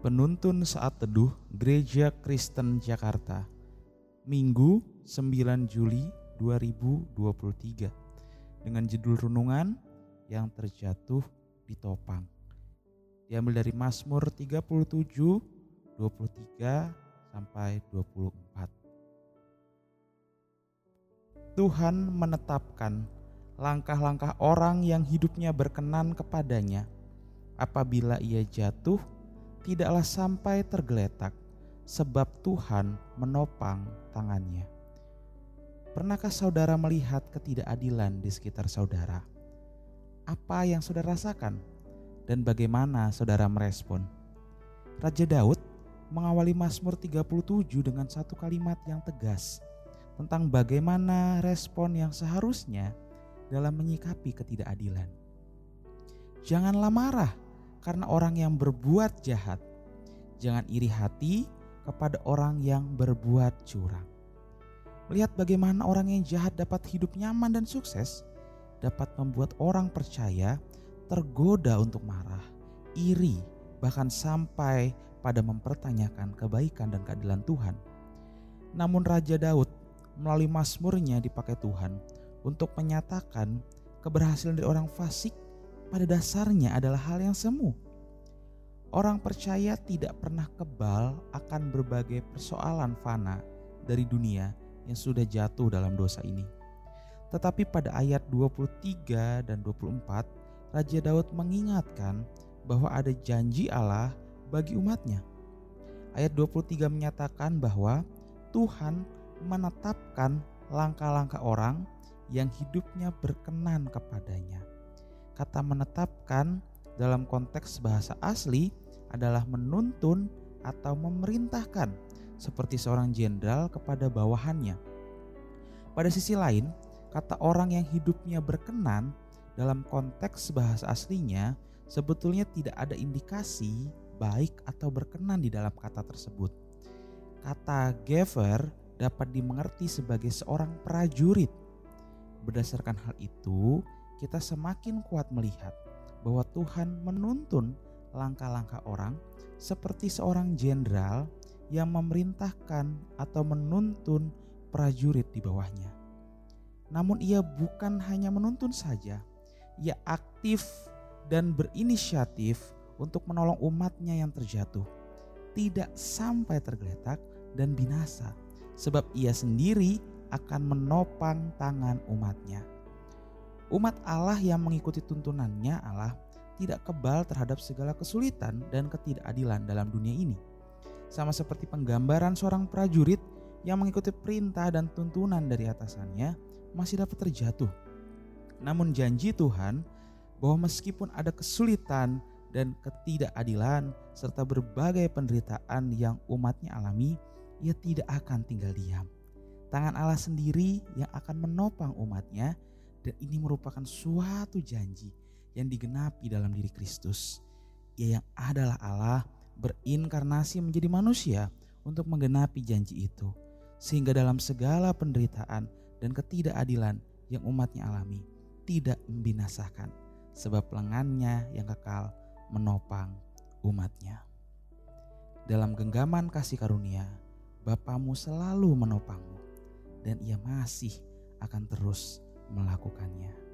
Penuntun Saat Teduh Gereja Kristen Jakarta. Minggu 9 Juli 2023 Dengan judul Renungan yang terjatuh di topang. Diambil dari Mazmur 37 23 sampai 24 Tuhan menetapkan langkah-langkah orang yang hidupnya berkenan kepadanya. Apabila ia jatuh tidaklah sampai tergeletak, sebab Tuhan menopang tangannya. Pernahkah saudara melihat ketidakadilan di sekitar saudara? Apa yang saudara rasakan dan bagaimana saudara merespon? Raja Daud mengawali Mazmur 37 dengan satu kalimat yang tegas tentang bagaimana respon yang seharusnya dalam menyikapi ketidakadilan. Janganlah marah karena orang yang berbuat jahat. Jangan iri hati kepada orang yang berbuat curang. Melihat bagaimana orang yang jahat dapat hidup nyaman dan sukses, dapat membuat orang percaya tergoda untuk marah, iri, bahkan sampai pada mempertanyakan kebaikan dan keadilan Tuhan. Namun Raja Daud melalui Mazmurnya dipakai Tuhan untuk menyatakan keberhasilan dari orang fasik pada dasarnya adalah hal yang semu. Orang percaya tidak pernah kebal akan berbagai persoalan fana dari dunia yang sudah jatuh dalam dosa ini. Tetapi pada ayat 23 dan 24, Raja Daud mengingatkan bahwa ada janji Allah bagi umatnya. Ayat 23 menyatakan bahwa Tuhan menetapkan langkah-langkah orang yang hidupnya berkenan kepadanya. Kata menetapkan dalam konteks bahasa asli adalah menuntun atau memerintahkan seperti seorang jenderal kepada bawahannya. Pada sisi lain, kata orang yang hidupnya berkenan dalam konteks bahasa aslinya sebetulnya tidak ada indikasi baik atau berkenan di dalam kata tersebut. Kata Gever dapat dimengerti sebagai seorang prajurit. Berdasarkan hal itu, kita semakin kuat melihat bahwa Tuhan menuntun langkah-langkah orang seperti seorang jenderal yang memerintahkan atau menuntun prajurit di bawahnya. Namun ia bukan hanya menuntun saja, ia aktif dan berinisiatif untuk menolong umatnya yang terjatuh. Tidak sampai tergeletak dan binasa, sebab ia sendiri akan menopang tangan umatnya. Umat Allah yang mengikuti tuntunannya Allah tidak kebal terhadap segala kesulitan dan ketidakadilan dalam dunia ini. Sama seperti penggambaran seorang prajurit yang mengikuti perintah dan tuntunan dari atasannya masih dapat terjatuh. Namun janji Tuhan bahwa meskipun ada kesulitan dan ketidakadilan serta berbagai penderitaan yang umatnya alami, ia tidak akan tinggal diam. Tangan Allah sendiri yang akan menopang umatnya dan ini merupakan suatu janji yang digenapi dalam diri Kristus. Ia yang adalah Allah berinkarnasi menjadi manusia untuk menggenapi janji itu. Sehingga dalam segala penderitaan dan ketidakadilan yang umatnya alami tidak membinasakan sebab lengannya yang kekal menopang umatnya. Dalam genggaman kasih karunia, Bapamu selalu menopangmu dan ia masih akan terus melakukannya.